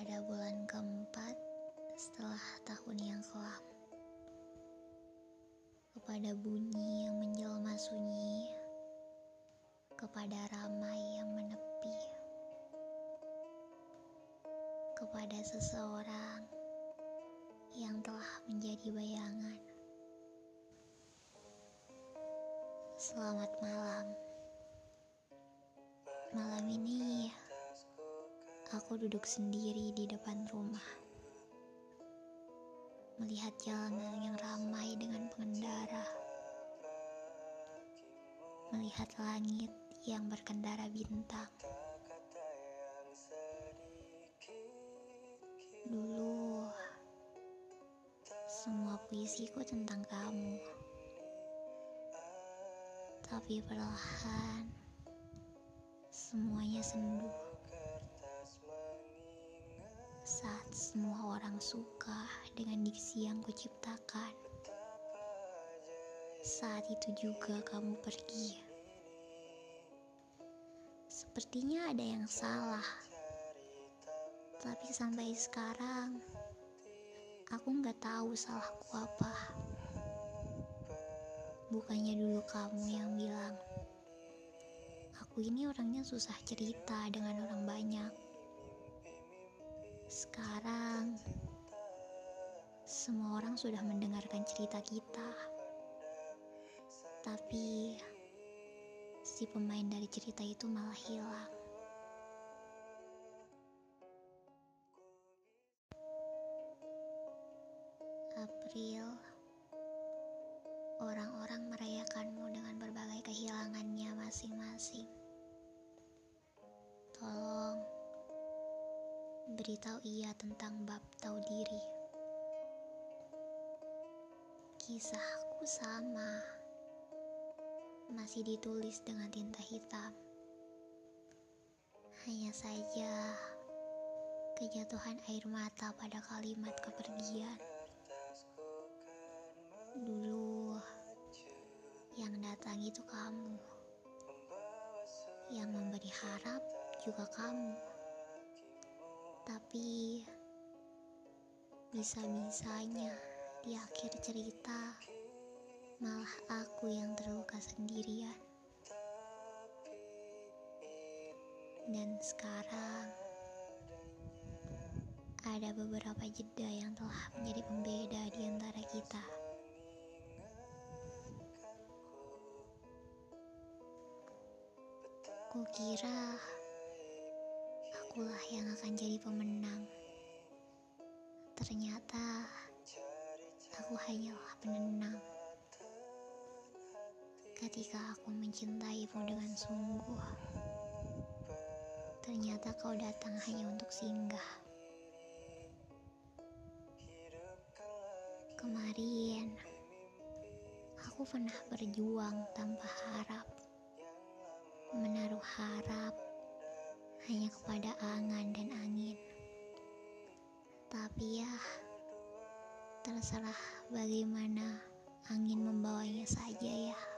pada bulan keempat setelah tahun yang kelam. Kepada bunyi yang menjelma sunyi, kepada ramai yang menepi, kepada seseorang yang telah menjadi bayangan. Selamat malam. Malam ini aku duduk sendiri di depan rumah. Melihat jalanan yang ramai dengan pengendara. Melihat langit yang berkendara bintang. Dulu semua puisiku tentang kamu. Tapi perlahan semuanya sendu. Suka dengan diksi yang kuciptakan. Saat itu juga kamu pergi. Sepertinya ada yang salah. Tapi sampai sekarang, aku nggak tahu salahku apa. Bukannya dulu kamu yang bilang, aku ini orangnya susah cerita dengan orang banyak. Sekarang, semua orang sudah mendengarkan cerita kita. Tapi, si pemain dari cerita itu malah hilang. April, orang-orang merayakanmu dengan berbagai kehilangannya masing-masing. Tolong beritahu ia tentang bab tahu diri. Kisahku sama, masih ditulis dengan tinta hitam. Hanya saja kejatuhan air mata pada kalimat kepergian. Dulu yang datang itu kamu, yang memberi harap juga kamu. Tapi bisa-bisanya di akhir cerita malah aku yang terluka sendirian. Dan sekarang ada beberapa jeda yang telah menjadi pembeda di antara kita. Kukira akulah yang akan jadi pemenang. Ternyata aku hanyalah penenang. Ketika aku mencintaimu dengan sungguh, ternyata kau datang hanya untuk singgah. Kemarin, aku pernah berjuang tanpa harap, menaruh harap hanya kepada angan dan angin. Tapi ya, terserah bagaimana angin membawanya saja ya.